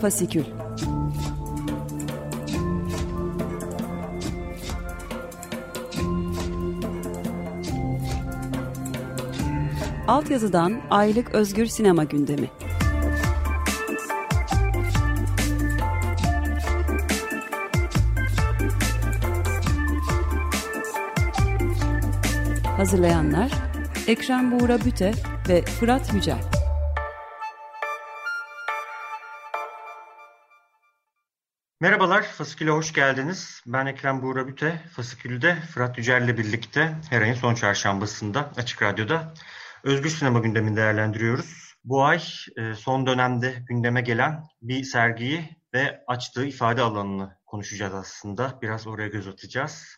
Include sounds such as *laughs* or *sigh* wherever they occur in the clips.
Fasikül Altyazıdan Aylık Özgür Sinema Gündemi. Hazırlayanlar Ekrem Buğra Büte ve Fırat Yücel Merhabalar, Fasikül'e hoş geldiniz. Ben Ekrem Buğra Büte. Fasikül'de Fırat Yücel'le birlikte her ayın son çarşambasında Açık Radyo'da Özgür Sinema gündemini değerlendiriyoruz. Bu ay e, son dönemde gündeme gelen bir sergiyi ve açtığı ifade alanını konuşacağız aslında. Biraz oraya göz atacağız.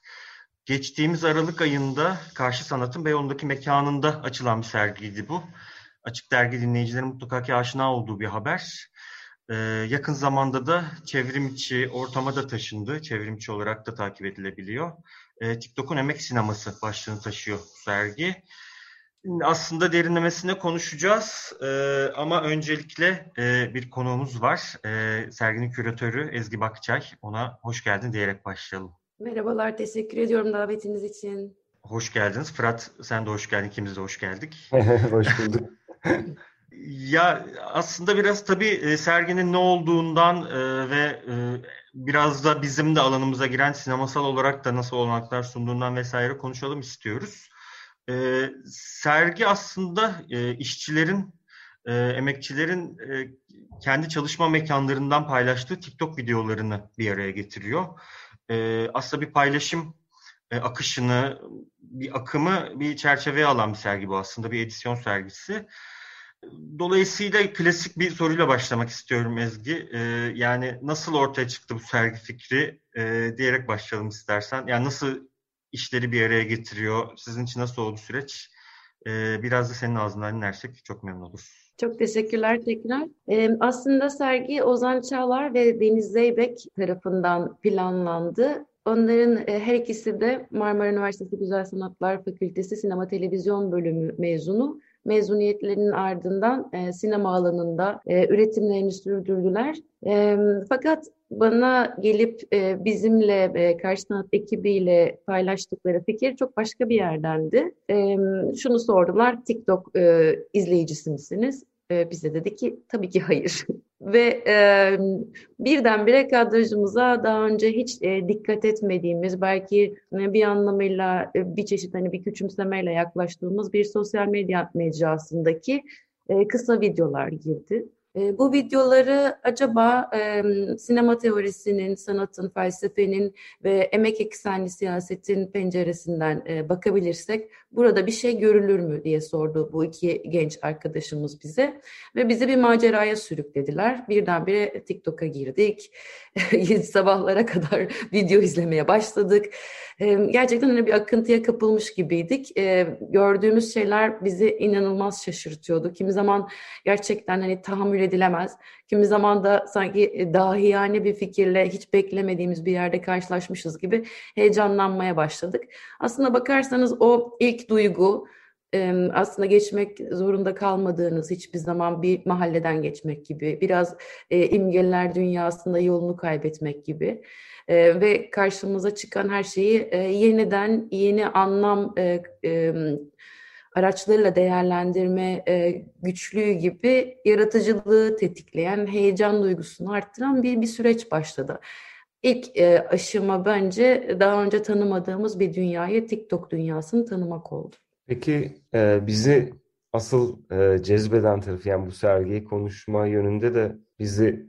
Geçtiğimiz Aralık ayında Karşı Sanat'ın Beyoğlu'ndaki mekanında açılan bir sergiydi bu. Açık Dergi dinleyicilerin mutlaka ki aşina olduğu bir haber. Ee, yakın zamanda da çevrim içi ortama da taşındı. Çevrim içi olarak da takip edilebiliyor. Ee, TikTok'un emek sineması başlığını taşıyor sergi. Aslında derinlemesine konuşacağız ee, ama öncelikle e, bir konuğumuz var. Ee, serginin küratörü Ezgi Bakçay. Ona hoş geldin diyerek başlayalım. Merhabalar, teşekkür ediyorum davetiniz için. Hoş geldiniz. Fırat sen de hoş geldin, ikimiz de hoş geldik. *laughs* hoş bulduk. *laughs* ya aslında biraz tabii e, serginin ne olduğundan e, ve e, biraz da bizim de alanımıza giren sinemasal olarak da nasıl olanaklar sunduğundan vesaire konuşalım istiyoruz. Sergi aslında işçilerin, emekçilerin kendi çalışma mekanlarından paylaştığı TikTok videolarını bir araya getiriyor. Aslında bir paylaşım akışını, bir akımı bir çerçeveye alan bir sergi bu aslında, bir edisyon sergisi. Dolayısıyla klasik bir soruyla başlamak istiyorum Ezgi. Ee, yani nasıl ortaya çıktı bu sergi fikri ee, diyerek başlayalım istersen. Yani nasıl işleri bir araya getiriyor? Sizin için nasıl oldu süreç? Ee, biraz da senin ağzından dinlersek çok memnun oluruz. Çok teşekkürler tekrar. Ee, aslında sergi Ozan Çağlar ve Deniz Zeybek tarafından planlandı. Onların e, her ikisi de Marmara Üniversitesi Güzel Sanatlar Fakültesi Sinema Televizyon Bölümü mezunu mezuniyetlerinin ardından e, sinema alanında e, üretimlerini sürdürdüler. E, fakat bana gelip e, bizimle e, Karşı ekibiyle paylaştıkları fikir çok başka bir yerdendi. E, şunu sordular, TikTok e, izleyicisi misiniz? E, bize dedi ki tabii ki hayır. *laughs* Ve e, birdenbire kadrajımıza daha önce hiç e, dikkat etmediğimiz, belki e, bir anlamıyla e, bir çeşit hani bir küçümsemeyle yaklaştığımız bir sosyal medya mecrasındaki e, kısa videolar girdi. E, bu videoları acaba e, sinema teorisinin, sanatın, felsefenin ve emek eksenli siyasetin penceresinden e, bakabilirsek burada bir şey görülür mü diye sordu bu iki genç arkadaşımız bize ve bizi bir maceraya sürüklediler. Birdenbire TikTok'a girdik. *laughs* sabahlara kadar video izlemeye başladık. Gerçekten hani bir akıntıya kapılmış gibiydik. Gördüğümüz şeyler bizi inanılmaz şaşırtıyordu. Kimi zaman gerçekten hani tahammül edilemez. Kimi zaman da sanki e, dahiyane bir fikirle hiç beklemediğimiz bir yerde karşılaşmışız gibi heyecanlanmaya başladık. Aslında bakarsanız o ilk duygu aslında geçmek zorunda kalmadığınız hiçbir zaman bir mahalleden geçmek gibi, biraz e, imgeler dünyasında yolunu kaybetmek gibi e, ve karşımıza çıkan her şeyi yeniden yeni anlam araçlarıyla değerlendirme e, güçlüğü gibi yaratıcılığı tetikleyen, heyecan duygusunu arttıran bir, bir süreç başladı. İlk e, aşama bence daha önce tanımadığımız bir dünyayı, TikTok dünyasını tanımak oldu. Peki e, bizi asıl e, cezbeden tarafı yani bu sergiyi konuşma yönünde de bizi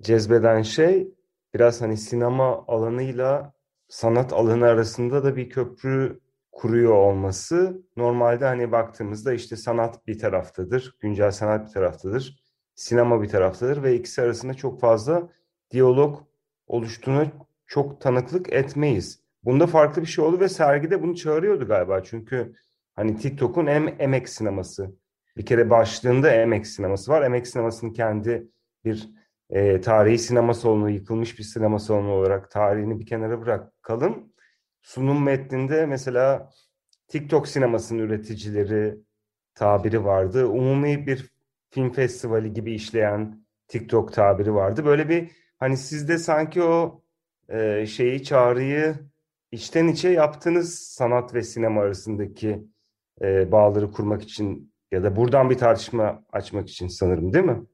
cezbeden şey biraz hani sinema alanıyla sanat alanı arasında da bir köprü kuruyor olması. Normalde hani baktığımızda işte sanat bir taraftadır, güncel sanat bir taraftadır, sinema bir taraftadır ve ikisi arasında çok fazla diyalog oluştuğunu çok tanıklık etmeyiz. Bunda farklı bir şey oldu ve sergide bunu çağırıyordu galiba. Çünkü Hani TikTok'un em emek sineması. Bir kere başlığında emek sineması var. Emek sinemasının kendi bir e, tarihi sinema salonu, yıkılmış bir sinema salonu olarak tarihini bir kenara bırakalım. Sunum metninde mesela TikTok sinemasının üreticileri tabiri vardı. Umumi bir film festivali gibi işleyen TikTok tabiri vardı. Böyle bir hani sizde sanki o e, şeyi çağrıyı içten içe yaptınız sanat ve sinema arasındaki e, bağları kurmak için ya da buradan bir tartışma açmak için sanırım değil mi?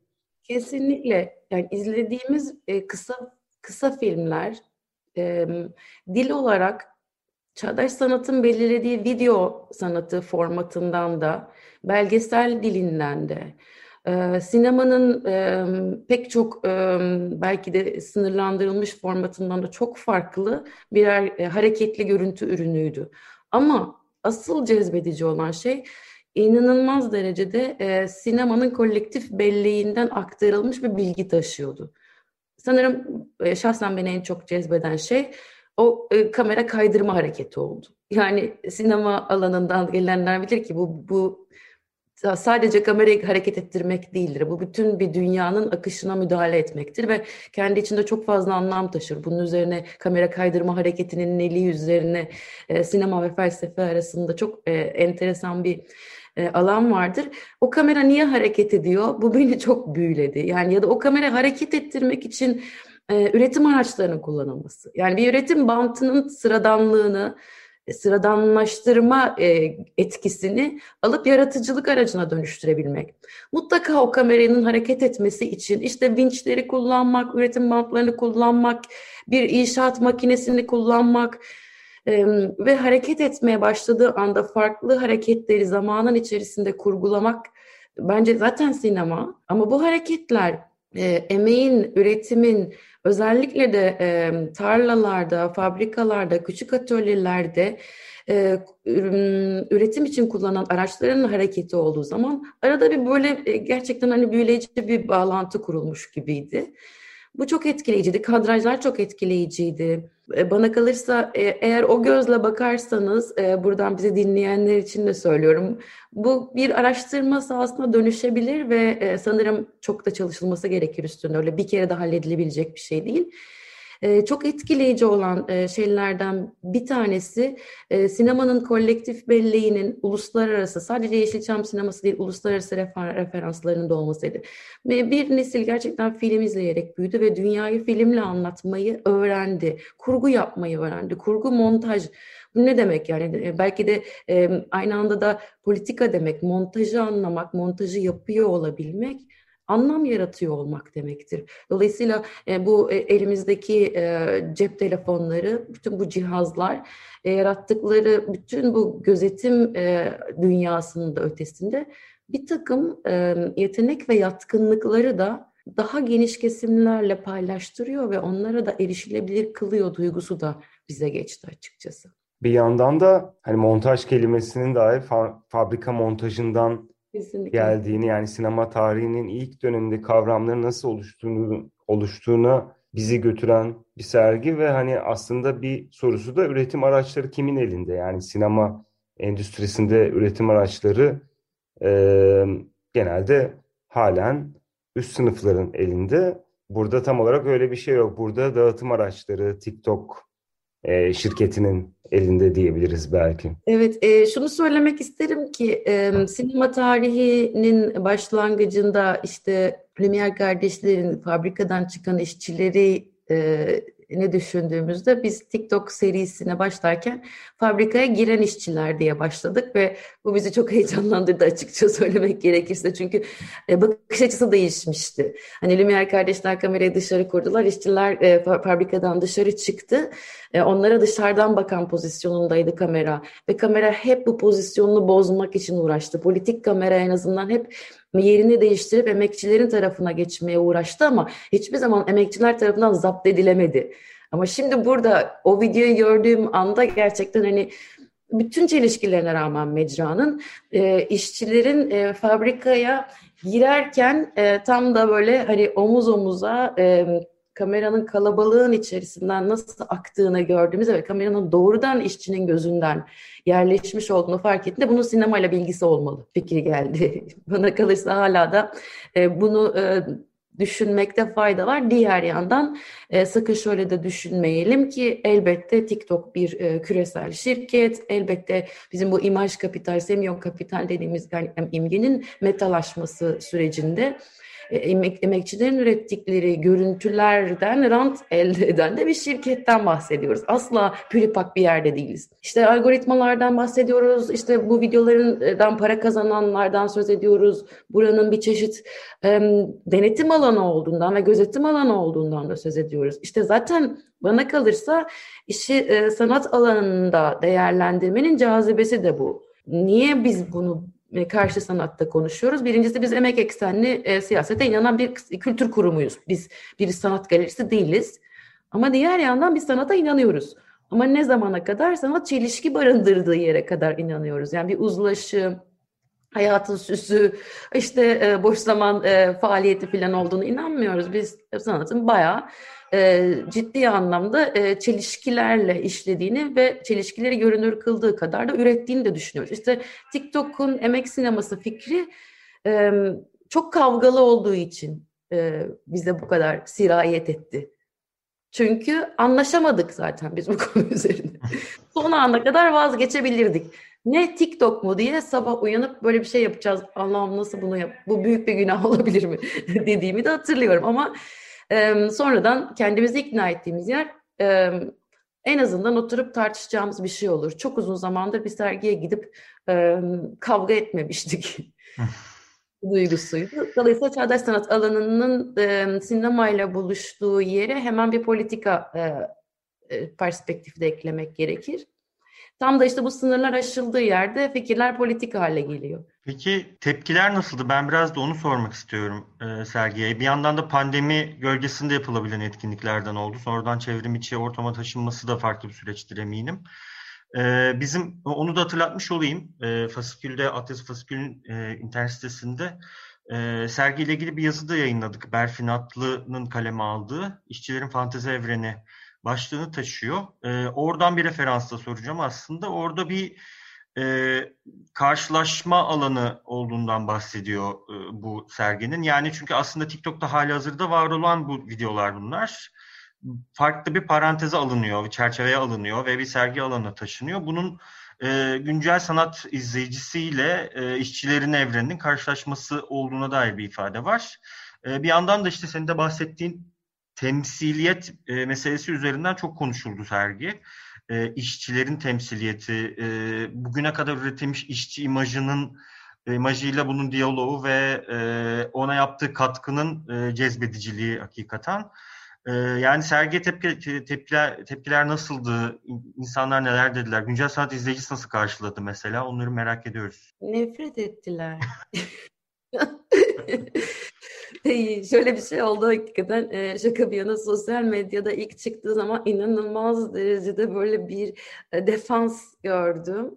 Kesinlikle. Yani izlediğimiz e, kısa kısa filmler e, dil olarak çağdaş sanatın belirlediği video sanatı formatından da belgesel dilinden de sinemanın pek çok belki de sınırlandırılmış formatından da çok farklı birer e, hareketli görüntü ürünüydü. Ama asıl cezbedici olan şey inanılmaz derecede e, sinemanın kolektif belleğinden aktarılmış bir bilgi taşıyordu. Sanırım e, şahsen beni en çok cezbeden şey o e, kamera kaydırma hareketi oldu. Yani sinema alanından gelenler bilir ki bu bu sadece kamerayı hareket ettirmek değildir. Bu bütün bir dünyanın akışına müdahale etmektir ve kendi içinde çok fazla anlam taşır. Bunun üzerine kamera kaydırma hareketinin neliği üzerine e, sinema ve felsefe arasında çok e, enteresan bir e, alan vardır. O kamera niye hareket ediyor? Bu beni çok büyüledi. Yani ya da o kamera hareket ettirmek için e, üretim araçlarının kullanılması. Yani bir üretim bantının sıradanlığını, e, sıradanlaştırma e, etkisini alıp yaratıcılık aracına dönüştürebilmek. Mutlaka o kameranın hareket etmesi için işte vinçleri kullanmak, üretim bantlarını kullanmak, bir inşaat makinesini kullanmak, ve hareket etmeye başladığı anda farklı hareketleri zamanın içerisinde kurgulamak bence zaten sinema. Ama bu hareketler e, emeğin, üretimin özellikle de e, tarlalarda, fabrikalarda, küçük atölyelerde e, üretim için kullanılan araçların hareketi olduğu zaman arada bir böyle e, gerçekten hani büyüleyici bir bağlantı kurulmuş gibiydi. Bu çok etkileyiciydi. Kadrajlar çok etkileyiciydi. E, bana kalırsa e, eğer o gözle bakarsanız, e, buradan bizi dinleyenler için de söylüyorum. Bu bir araştırma sahasına dönüşebilir ve sanırım çok da çalışılması gerekir üstünde. Öyle bir kere de halledilebilecek bir şey değil. E, çok etkileyici olan e, şeylerden bir tanesi e, sinemanın kolektif belleğinin uluslararası, sadece Yeşilçam sineması değil, uluslararası refer, referanslarının da olmasıydı. Bir nesil gerçekten film izleyerek büyüdü ve dünyayı filmle anlatmayı öğrendi. Kurgu yapmayı öğrendi. Kurgu, montaj. Bu ne demek yani? Belki de e, aynı anda da politika demek, montajı anlamak, montajı yapıyor olabilmek anlam yaratıyor olmak demektir. Dolayısıyla e, bu e, elimizdeki e, cep telefonları, bütün bu cihazlar e, yarattıkları bütün bu gözetim e, dünyasının da ötesinde bir takım e, yetenek ve yatkınlıkları da daha geniş kesimlerle paylaştırıyor ve onlara da erişilebilir kılıyor duygusu da bize geçti açıkçası. Bir yandan da hani montaj kelimesinin dahi fa- fabrika montajından Kesinlikle. geldiğini yani sinema tarihinin ilk döneminde kavramların nasıl oluştuğunu oluştuğuna bizi götüren bir sergi ve hani aslında bir sorusu da üretim araçları kimin elinde? Yani sinema endüstrisinde üretim araçları e, genelde halen üst sınıfların elinde. Burada tam olarak öyle bir şey yok. Burada dağıtım araçları, TikTok e, şirketinin elinde diyebiliriz belki. Evet, e, şunu söylemek isterim ki e, sinema tarihinin başlangıcında işte Lumière kardeşlerin fabrikadan çıkan işçileri e, ne düşündüğümüzde biz TikTok serisine başlarken fabrikaya giren işçiler diye başladık ve bu bizi çok *laughs* heyecanlandırdı açıkça söylemek gerekirse. Çünkü e, bakış açısı değişmişti. Hani Lumière kardeşler kamerayı dışarı kurdular, işçiler e, fabrikadan dışarı çıktı. E, onlara dışarıdan bakan pozisyonundaydı kamera ve kamera hep bu pozisyonunu bozmak için uğraştı. Politik kamera en azından hep yerini değiştirip emekçilerin tarafına geçmeye uğraştı ama hiçbir zaman emekçiler tarafından zapt edilemedi. Ama şimdi burada o videoyu gördüğüm anda gerçekten hani bütün çelişkilerine rağmen mecranın e, işçilerin e, fabrikaya girerken e, tam da böyle hani omuz omuza e, kameranın kalabalığın içerisinden nasıl aktığını gördüğümüzde ve kameranın doğrudan işçinin gözünden yerleşmiş olduğunu fark ettiğinde bunun sinemayla bilgisi olmalı fikri geldi. *laughs* Bana kalırsa hala da e, bunu e, düşünmekte fayda var. Diğer yandan e, sakın şöyle de düşünmeyelim ki elbette TikTok bir e, küresel şirket. Elbette bizim bu imaj kapital, semyon kapital dediğimiz yani imgenin metalaşması sürecinde emek, emekçilerin ürettikleri görüntülerden rant elde eden de bir şirketten bahsediyoruz. Asla püripak bir yerde değiliz. İşte algoritmalardan bahsediyoruz, işte bu videolardan para kazananlardan söz ediyoruz. Buranın bir çeşit e, denetim alanı olduğundan ve gözetim alanı olduğundan da söz ediyoruz. İşte zaten bana kalırsa işi e, sanat alanında değerlendirmenin cazibesi de bu. Niye biz bunu e, karşı sanatta konuşuyoruz? Birincisi biz emek eksenli e, siyasete inanan bir kültür kurumuyuz. Biz bir sanat galerisi değiliz. Ama diğer yandan biz sanata inanıyoruz. Ama ne zamana kadar? Sanat çelişki barındırdığı yere kadar inanıyoruz. Yani bir uzlaşı, hayatın süsü, işte e, boş zaman e, faaliyeti falan olduğunu inanmıyoruz. Biz sanatın bayağı e, ciddi anlamda e, çelişkilerle işlediğini ve çelişkileri görünür kıldığı kadar da ürettiğini de düşünüyoruz. İşte TikTok'un emek sineması fikri e, çok kavgalı olduğu için e, bize bu kadar sirayet etti. Çünkü anlaşamadık zaten biz bu *laughs* konu üzerinde. Son ana kadar vazgeçebilirdik. Ne TikTok mu diye sabah uyanıp böyle bir şey yapacağız. Allah'ım nasıl bunu yap? Bu büyük bir günah *laughs* olabilir mi? *laughs* dediğimi de hatırlıyorum ama e, sonradan kendimizi ikna ettiğimiz yer e, en azından oturup tartışacağımız bir şey olur. Çok uzun zamandır bir sergiye gidip e, kavga etmemiştik. *laughs* duygusuydu. Dolayısıyla çağdaş sanat alanının e, sinemayla buluştuğu yere hemen bir politika e, e, perspektifi de eklemek gerekir. Tam da işte bu sınırlar aşıldığı yerde fikirler politik hale geliyor. Peki tepkiler nasıldı? Ben biraz da onu sormak istiyorum e, Sergi'ye. Bir yandan da pandemi gölgesinde yapılabilen etkinliklerden oldu. Sonradan çevrim içi ortama taşınması da farklı bir süreçtir eminim. E, bizim onu da hatırlatmış olayım. E, Fasikül'de, Atlas Fasikül'ün e, internet sitesinde e, sergiyle ilgili bir yazı da yayınladık. Berfin Atlı'nın kaleme aldığı İşçilerin Fantezi Evreni başlığını taşıyor. E, oradan bir referansla soracağım aslında. Orada bir e, karşılaşma alanı olduğundan bahsediyor e, bu serginin. Yani çünkü aslında TikTok'ta hali hazırda var olan bu videolar bunlar. Farklı bir paranteze alınıyor, bir çerçeveye alınıyor ve bir sergi alanına taşınıyor. Bunun e, güncel sanat izleyicisiyle e, işçilerin evreninin karşılaşması olduğuna dair bir ifade var. E, bir yandan da işte senin de bahsettiğin temsiliyet e, meselesi üzerinden çok konuşuldu sergi. E, işçilerin temsiliyeti, e, bugüne kadar üretilmiş işçi imajının e, imajıyla bunun diyaloğu ve e, ona yaptığı katkının e, cezbediciliği hakikaten. E, yani sergi tepki, tepkiler, tepkiler nasıldı? İnsanlar neler dediler? Güncel sanat izleyicisi nasıl karşıladı mesela? Onları merak ediyoruz. Nefret ettiler. *laughs* *laughs* Şöyle bir şey oldu hakikaten e, şaka bir yana sosyal medyada ilk çıktığı zaman inanılmaz derecede böyle bir e, defans gördüm.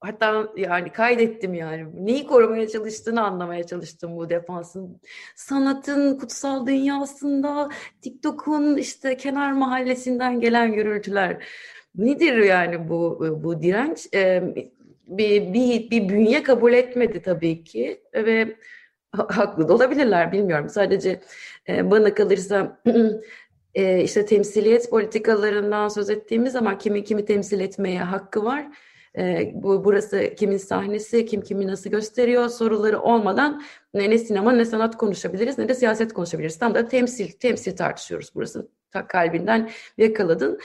Hatta yani kaydettim yani. Neyi korumaya çalıştığını anlamaya çalıştım bu defansın. Sanatın kutsal dünyasında, TikTok'un işte kenar mahallesinden gelen gürültüler. Nedir yani bu bu direnç? Ee, bir, bir, bir bünye kabul etmedi tabii ki ve haklı da olabilirler bilmiyorum. Sadece e, bana kalırsa *clears throat* e, işte temsiliyet politikalarından söz ettiğimiz zaman kimi kimi temsil etmeye hakkı var. E, bu burası kimin sahnesi, kim kimi nasıl gösteriyor soruları olmadan ne, ne sinema ne sanat konuşabiliriz ne de siyaset konuşabiliriz. Tam da temsil temsil tartışıyoruz burası. Ta kalbinden yakaladın.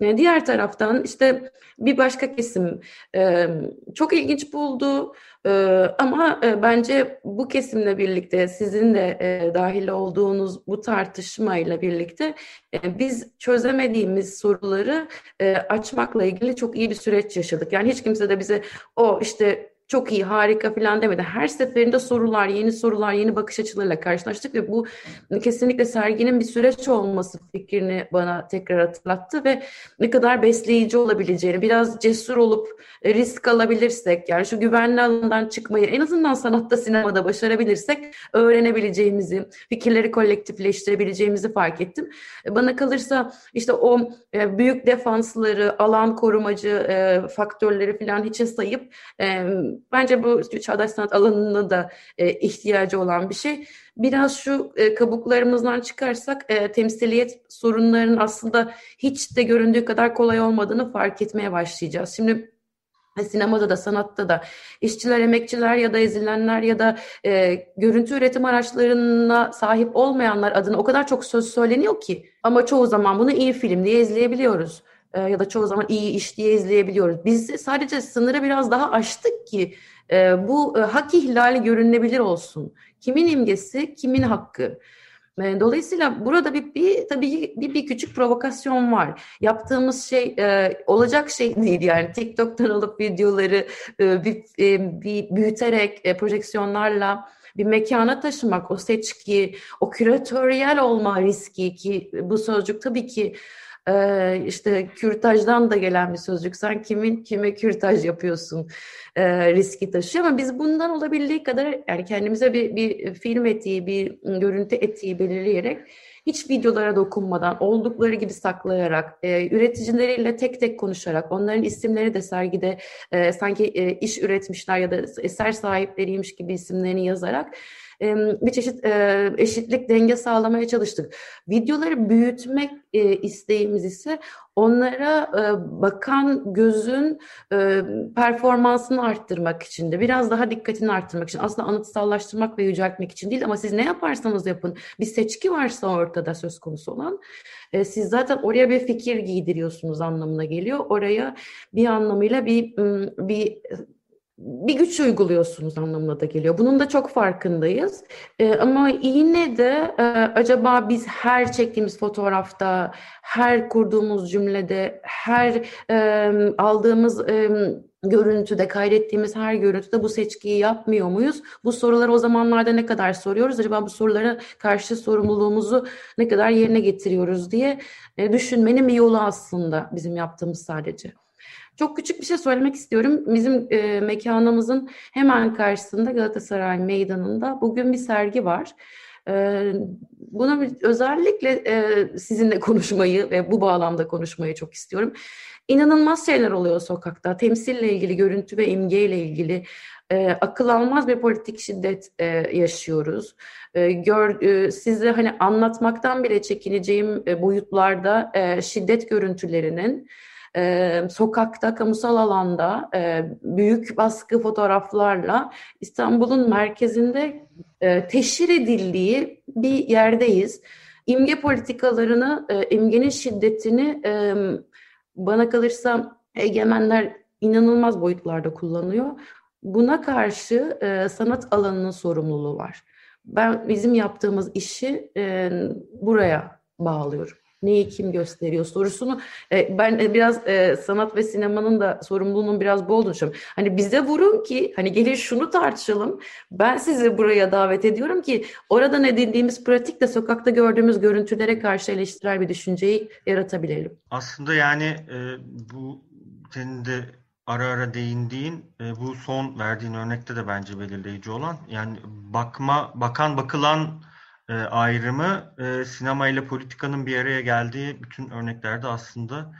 Yani diğer taraftan işte bir başka kesim e, çok ilginç buldu e, ama e, bence bu kesimle birlikte sizin de dahil olduğunuz bu tartışmayla birlikte biz çözemediğimiz soruları açmakla ilgili çok iyi bir süreç yaşadık. Yani hiç kimse de bize o işte çok iyi, harika falan demedi. Her seferinde sorular, yeni sorular, yeni bakış açılarıyla karşılaştık ve bu kesinlikle serginin bir süreç olması fikrini bana tekrar hatırlattı ve ne kadar besleyici olabileceğini, biraz cesur olup risk alabilirsek, yani şu güvenli alandan çıkmayı en azından sanatta, sinemada başarabilirsek öğrenebileceğimizi, fikirleri kolektifleştirebileceğimizi fark ettim. Bana kalırsa işte o e, büyük defansları, alan korumacı e, faktörleri falan hiçe sayıp Bence bu çağdaş sanat alanına da e, ihtiyacı olan bir şey. Biraz şu e, kabuklarımızdan çıkarsak e, temsiliyet sorunlarının aslında hiç de göründüğü kadar kolay olmadığını fark etmeye başlayacağız. Şimdi sinemada da sanatta da işçiler, emekçiler ya da ezilenler ya da e, görüntü üretim araçlarına sahip olmayanlar adına o kadar çok söz söyleniyor ki ama çoğu zaman bunu iyi film diye izleyebiliyoruz e, ya da çoğu zaman iyi iş diye izleyebiliyoruz. Biz sadece sınırı biraz daha aştık ki e, bu e, hak ihlali görünebilir olsun. Kimin imgesi, kimin hakkı. E, dolayısıyla burada bir, bir tabii bir, bir küçük provokasyon var. Yaptığımız şey e, olacak şey değil yani TikTok'tan alıp videoları e, bir, e, bir büyüterek e, projeksiyonlarla bir mekana taşımak, o seçki, o küratöryel olma riski ki bu sözcük tabii ki e, işte kürtajdan da gelen bir sözcük. Sen kimin kime kürtaj yapıyorsun riski taşıyor ama biz bundan olabildiği kadar yani kendimize bir, bir film etiği, bir görüntü etiği belirleyerek hiç videolara dokunmadan, oldukları gibi saklayarak, e, üreticileriyle tek tek konuşarak, onların isimleri de sergide e, sanki e, iş üretmişler ya da eser sahipleriymiş gibi isimlerini yazarak bir çeşit eşitlik denge sağlamaya çalıştık. Videoları büyütmek isteğimiz ise onlara bakan gözün performansını arttırmak için de biraz daha dikkatini arttırmak için aslında anıtsallaştırmak ve yüceltmek için değil ama siz ne yaparsanız yapın bir seçki varsa ortada söz konusu olan siz zaten oraya bir fikir giydiriyorsunuz anlamına geliyor. Oraya bir anlamıyla bir bir bir güç uyguluyorsunuz anlamına da geliyor. Bunun da çok farkındayız. Ee, ama yine de e, acaba biz her çektiğimiz fotoğrafta, her kurduğumuz cümlede, her e, aldığımız e, görüntüde, kaydettiğimiz her görüntüde bu seçkiyi yapmıyor muyuz? Bu soruları o zamanlarda ne kadar soruyoruz? Acaba bu sorulara karşı sorumluluğumuzu ne kadar yerine getiriyoruz diye e, düşünmenin bir yolu aslında bizim yaptığımız sadece. Çok küçük bir şey söylemek istiyorum. Bizim e, mekanımızın hemen karşısında Galatasaray Meydanı'nda bugün bir sergi var. E, bunu özellikle e, sizinle konuşmayı ve bu bağlamda konuşmayı çok istiyorum. İnanılmaz şeyler oluyor sokakta. Temsille ilgili, görüntü ve imgeyle ilgili e, akıl almaz bir politik şiddet e, yaşıyoruz. E, gör, e, size hani anlatmaktan bile çekineceğim e, boyutlarda e, şiddet görüntülerinin e, sokakta, kamusal alanda e, büyük baskı fotoğraflarla İstanbul'un merkezinde e, teşhir edildiği bir yerdeyiz. İmge politikalarını, e, imgenin şiddetini e, bana kalırsa egemenler inanılmaz boyutlarda kullanıyor. Buna karşı e, sanat alanının sorumluluğu var. Ben bizim yaptığımız işi e, buraya bağlıyorum neyi kim gösteriyor sorusunu e, ben e, biraz e, sanat ve sinemanın da sorumluluğunun biraz bu olduğunu düşünüyorum. Hani bize vurun ki hani gelin şunu tartışalım. Ben sizi buraya davet ediyorum ki oradan edindiğimiz pratikle sokakta gördüğümüz görüntülere karşı eleştirel bir düşünceyi yaratabilelim. Aslında yani e, bu senin de ara ara değindiğin e, bu son verdiğin örnekte de bence belirleyici olan yani bakma bakan bakılan e, ayrımı e, sinema ile politikanın bir araya geldiği bütün örneklerde aslında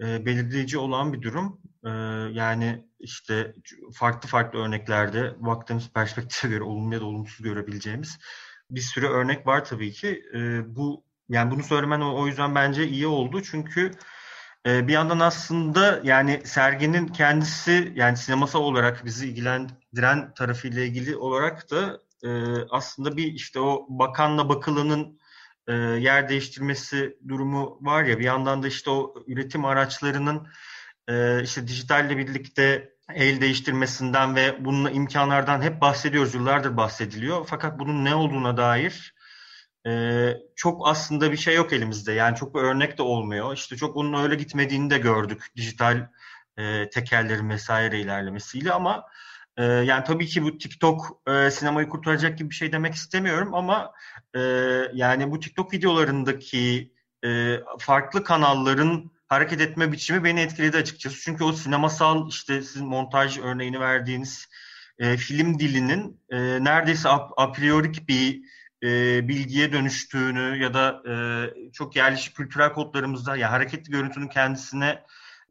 e, belirleyici olan bir durum. E, yani işte farklı farklı örneklerde baktığımız *laughs* perspektife göre olumlu ya da olumsuz görebileceğimiz bir sürü örnek var tabii ki. E, bu yani bunu söylemen o, o yüzden bence iyi oldu çünkü e, bir yandan aslında yani serginin kendisi yani sinemasal olarak bizi ilgilendiren tarafıyla ilgili olarak da e, aslında bir işte o bakanla bakılının e, yer değiştirmesi durumu var ya bir yandan da işte o üretim araçlarının e, işte dijitalle birlikte el değiştirmesinden ve bunun imkanlardan hep bahsediyoruz yıllardır bahsediliyor. Fakat bunun ne olduğuna dair e, çok aslında bir şey yok elimizde. Yani çok bir örnek de olmuyor. İşte çok onun öyle gitmediğini de gördük dijital e, tekerlerin vesaire ilerlemesiyle ama ee, yani tabii ki bu TikTok e, sinemayı kurtaracak gibi bir şey demek istemiyorum ama e, yani bu TikTok videolarındaki e, farklı kanalların hareket etme biçimi beni etkiledi açıkçası. Çünkü o sinemasal işte sizin montaj örneğini verdiğiniz e, film dilinin e, neredeyse a, a priorik bir e, bilgiye dönüştüğünü ya da e, çok yerleşik kültürel kodlarımızda ya hareketli görüntünün kendisine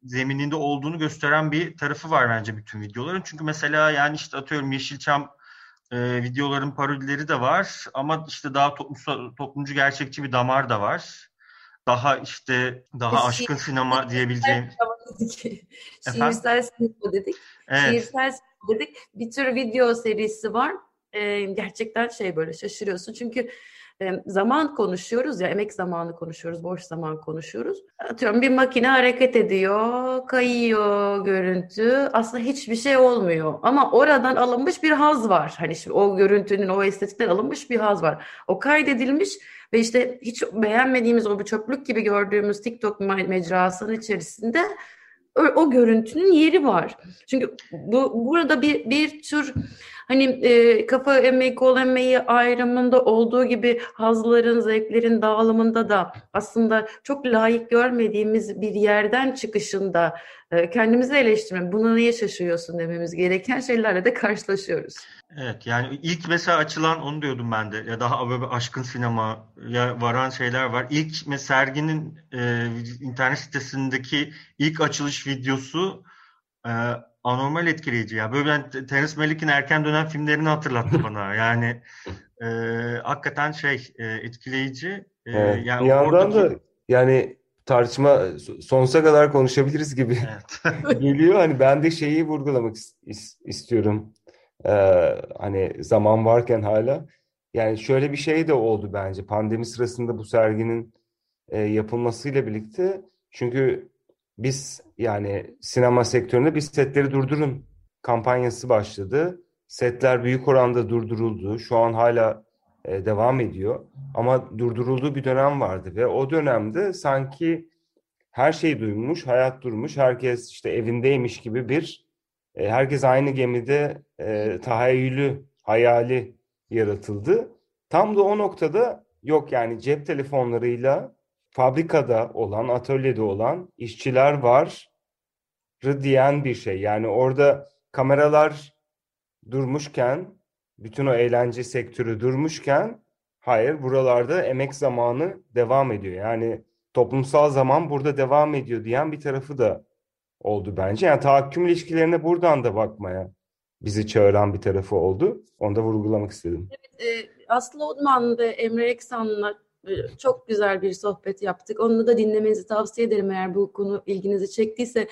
zemininde olduğunu gösteren bir tarafı var bence bütün videoların. Çünkü mesela yani işte atıyorum Yeşilçam e, videoların parodileri de var ama işte daha toplumsal, toplumcu gerçekçi bir damar da var. Daha işte daha aşkın sinema diyebileceğim. dedik. Şiirsel sinema dedik. Evet. Şiirsel sinema dedik. Bir tür video serisi var. Ee, gerçekten şey böyle şaşırıyorsun. Çünkü zaman konuşuyoruz ya emek zamanı konuşuyoruz, boş zaman konuşuyoruz. Atıyorum bir makine hareket ediyor, kayıyor görüntü. Aslında hiçbir şey olmuyor. Ama oradan alınmış bir haz var. Hani şimdi o görüntünün, o estetikten alınmış bir haz var. O kaydedilmiş ve işte hiç beğenmediğimiz o bir çöplük gibi gördüğümüz TikTok mecrasının içerisinde o, görüntünün yeri var. Çünkü bu burada bir bir tür hani e, kafa emeği, kol emeği ayrımında olduğu gibi hazların, zevklerin dağılımında da aslında çok layık görmediğimiz bir yerden çıkışında e, kendimizi eleştirme, bunu niye şaşırıyorsun dememiz gereken şeylerle de karşılaşıyoruz. Evet yani ilk mesela açılan onu diyordum ben de ya daha böyle aşkın sinema ya varan şeyler var. İlk mesela serginin e, internet sitesindeki ilk açılış videosu e, anormal etkileyici ya. Böyle ben Terence Malick'in erken dönem filmlerini hatırlattı *laughs* bana. Yani e, hakikaten şey e, etkileyici. E, evet. yani bir yandan oradaki... da yani tartışma sonsuza kadar konuşabiliriz gibi evet. *laughs* geliyor. Hani ben de şeyi vurgulamak is istiyorum. Ee, hani zaman varken hala. Yani şöyle bir şey de oldu bence pandemi sırasında bu serginin e, yapılmasıyla birlikte. Çünkü biz yani sinema sektöründe biz setleri durdurun kampanyası başladı. Setler büyük oranda durduruldu. Şu an hala e, devam ediyor. Ama durdurulduğu bir dönem vardı ve o dönemde sanki her şey duymuş, hayat durmuş, herkes işte evindeymiş gibi bir e, herkes aynı gemide e, tahayyülü, hayali yaratıldı. Tam da o noktada yok yani cep telefonlarıyla fabrikada olan, atölyede olan işçiler var diyen bir şey. Yani orada kameralar durmuşken, bütün o eğlence sektörü durmuşken hayır buralarda emek zamanı devam ediyor. Yani toplumsal zaman burada devam ediyor diyen bir tarafı da oldu bence. Yani tahakküm ilişkilerine buradan da bakmaya bizi çağıran bir tarafı oldu. Onu da vurgulamak istedim. Evet, e, Aslı Odman ve Emre Eksan'la e, çok güzel bir sohbet yaptık. Onu da dinlemenizi tavsiye ederim eğer bu konu ilginizi çektiyse.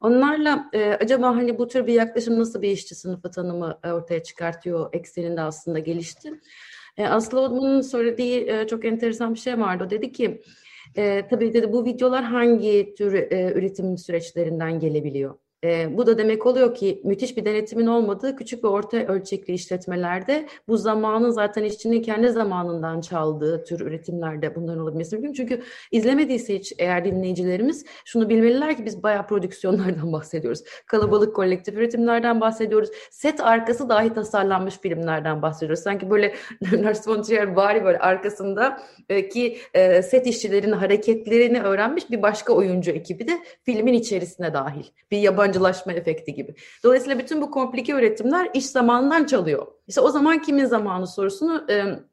Onlarla e, acaba hani bu tür bir yaklaşım nasıl bir işçi sınıfı tanımı e, ortaya çıkartıyor ekseninde aslında gelişti. E, Aslı Odman'ın söylediği e, çok enteresan bir şey vardı. O dedi ki e, tabii dedi bu videolar hangi tür e, üretim süreçlerinden gelebiliyor? E, bu da demek oluyor ki müthiş bir denetimin olmadığı küçük ve orta ölçekli işletmelerde bu zamanın zaten işçinin kendi zamanından çaldığı tür üretimlerde bunların olabilmesi mümkün. Çünkü izlemediyse hiç eğer dinleyicilerimiz şunu bilmeliler ki biz bayağı prodüksiyonlardan *laughs* bahsediyoruz. Kalabalık kolektif üretimlerden bahsediyoruz. Set arkası dahi tasarlanmış filmlerden bahsediyoruz. Sanki böyle Lars von Trier bari böyle arkasında e, ki e, set işçilerinin hareketlerini öğrenmiş bir başka oyuncu ekibi de filmin içerisine dahil. Bir yabancı yabancılaşma efekti gibi. Dolayısıyla bütün bu komplike üretimler iş zamanından çalıyor. İşte o zaman kimin zamanı sorusunu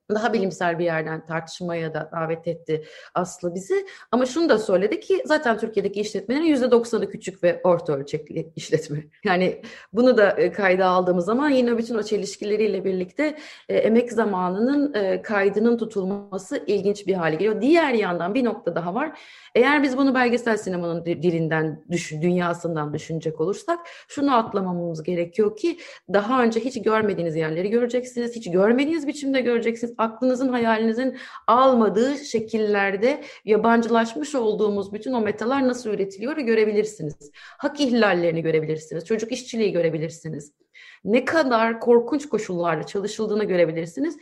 daha bilimsel bir yerden tartışmaya da davet etti Aslı bizi. Ama şunu da söyledi ki zaten Türkiye'deki işletmelerin yüzde doksanı küçük ve orta ölçekli işletme. *laughs* Yani bunu da kayda aldığımız zaman yine bütün o çelişkileriyle birlikte emek zamanının kaydının tutulması ilginç bir hale geliyor. Diğer yandan bir nokta daha var. Eğer biz bunu belgesel sinemanın dilinden, düşün, dünyasından düşünecek olursak şunu atlamamamız gerekiyor ki daha önce hiç görmediğiniz yerleri göreceksiniz, hiç görmediğiniz biçimde göreceksiniz aklınızın hayalinizin almadığı şekillerde yabancılaşmış olduğumuz bütün o metalar nasıl üretiliyor görebilirsiniz. Hak ihlallerini görebilirsiniz. Çocuk işçiliği görebilirsiniz. Ne kadar korkunç koşullarla çalışıldığını görebilirsiniz.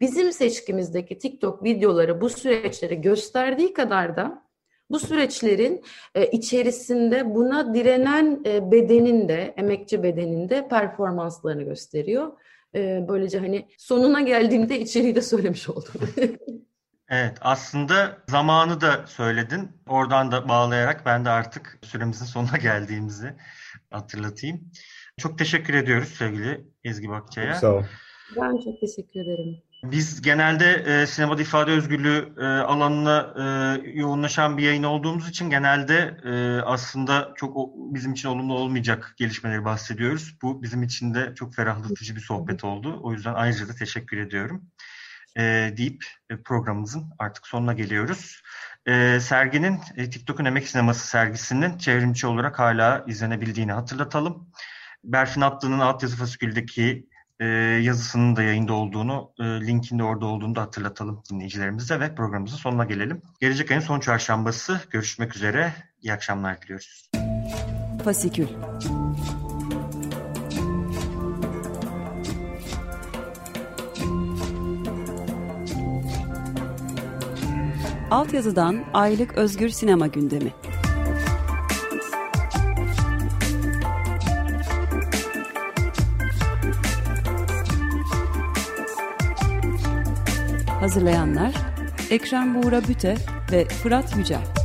Bizim seçkimizdeki TikTok videoları bu süreçleri gösterdiği kadar da bu süreçlerin e, içerisinde buna direnen e, bedenin de, emekçi bedenin de performanslarını gösteriyor. E, böylece hani sonuna geldiğimde içeriği de söylemiş oldum. *laughs* Evet aslında zamanı da söyledin. Oradan da bağlayarak ben de artık süremizin sonuna geldiğimizi hatırlatayım. Çok teşekkür ediyoruz sevgili Ezgi Bakça'ya. Sağ ol. Ben çok teşekkür ederim. Biz genelde e, sinemada ifade özgürlüğü e, alanına e, yoğunlaşan bir yayın olduğumuz için genelde e, aslında çok o, bizim için olumlu olmayacak gelişmeleri bahsediyoruz. Bu bizim için de çok ferahlatıcı bir sohbet oldu. O yüzden ayrıca da teşekkür ediyorum e, deyip e, programımızın artık sonuna geliyoruz. E, serginin e, TikTok'un Emek Sineması sergisinin çevrimçi olarak hala izlenebildiğini hatırlatalım. Berfin Atlı'nın altyazı fasiküldeki e, yazısının da yayında olduğunu, e, linkin de orada olduğunu da hatırlatalım dinleyicilerimize ve programımızın sonuna gelelim. Gelecek ayın son çarşambası görüşmek üzere. İyi akşamlar diliyoruz. Fasikül Altyazıdan aylık özgür sinema gündemi. Hazırlayanlar Ekrem Buğra Büte ve Fırat Yücel.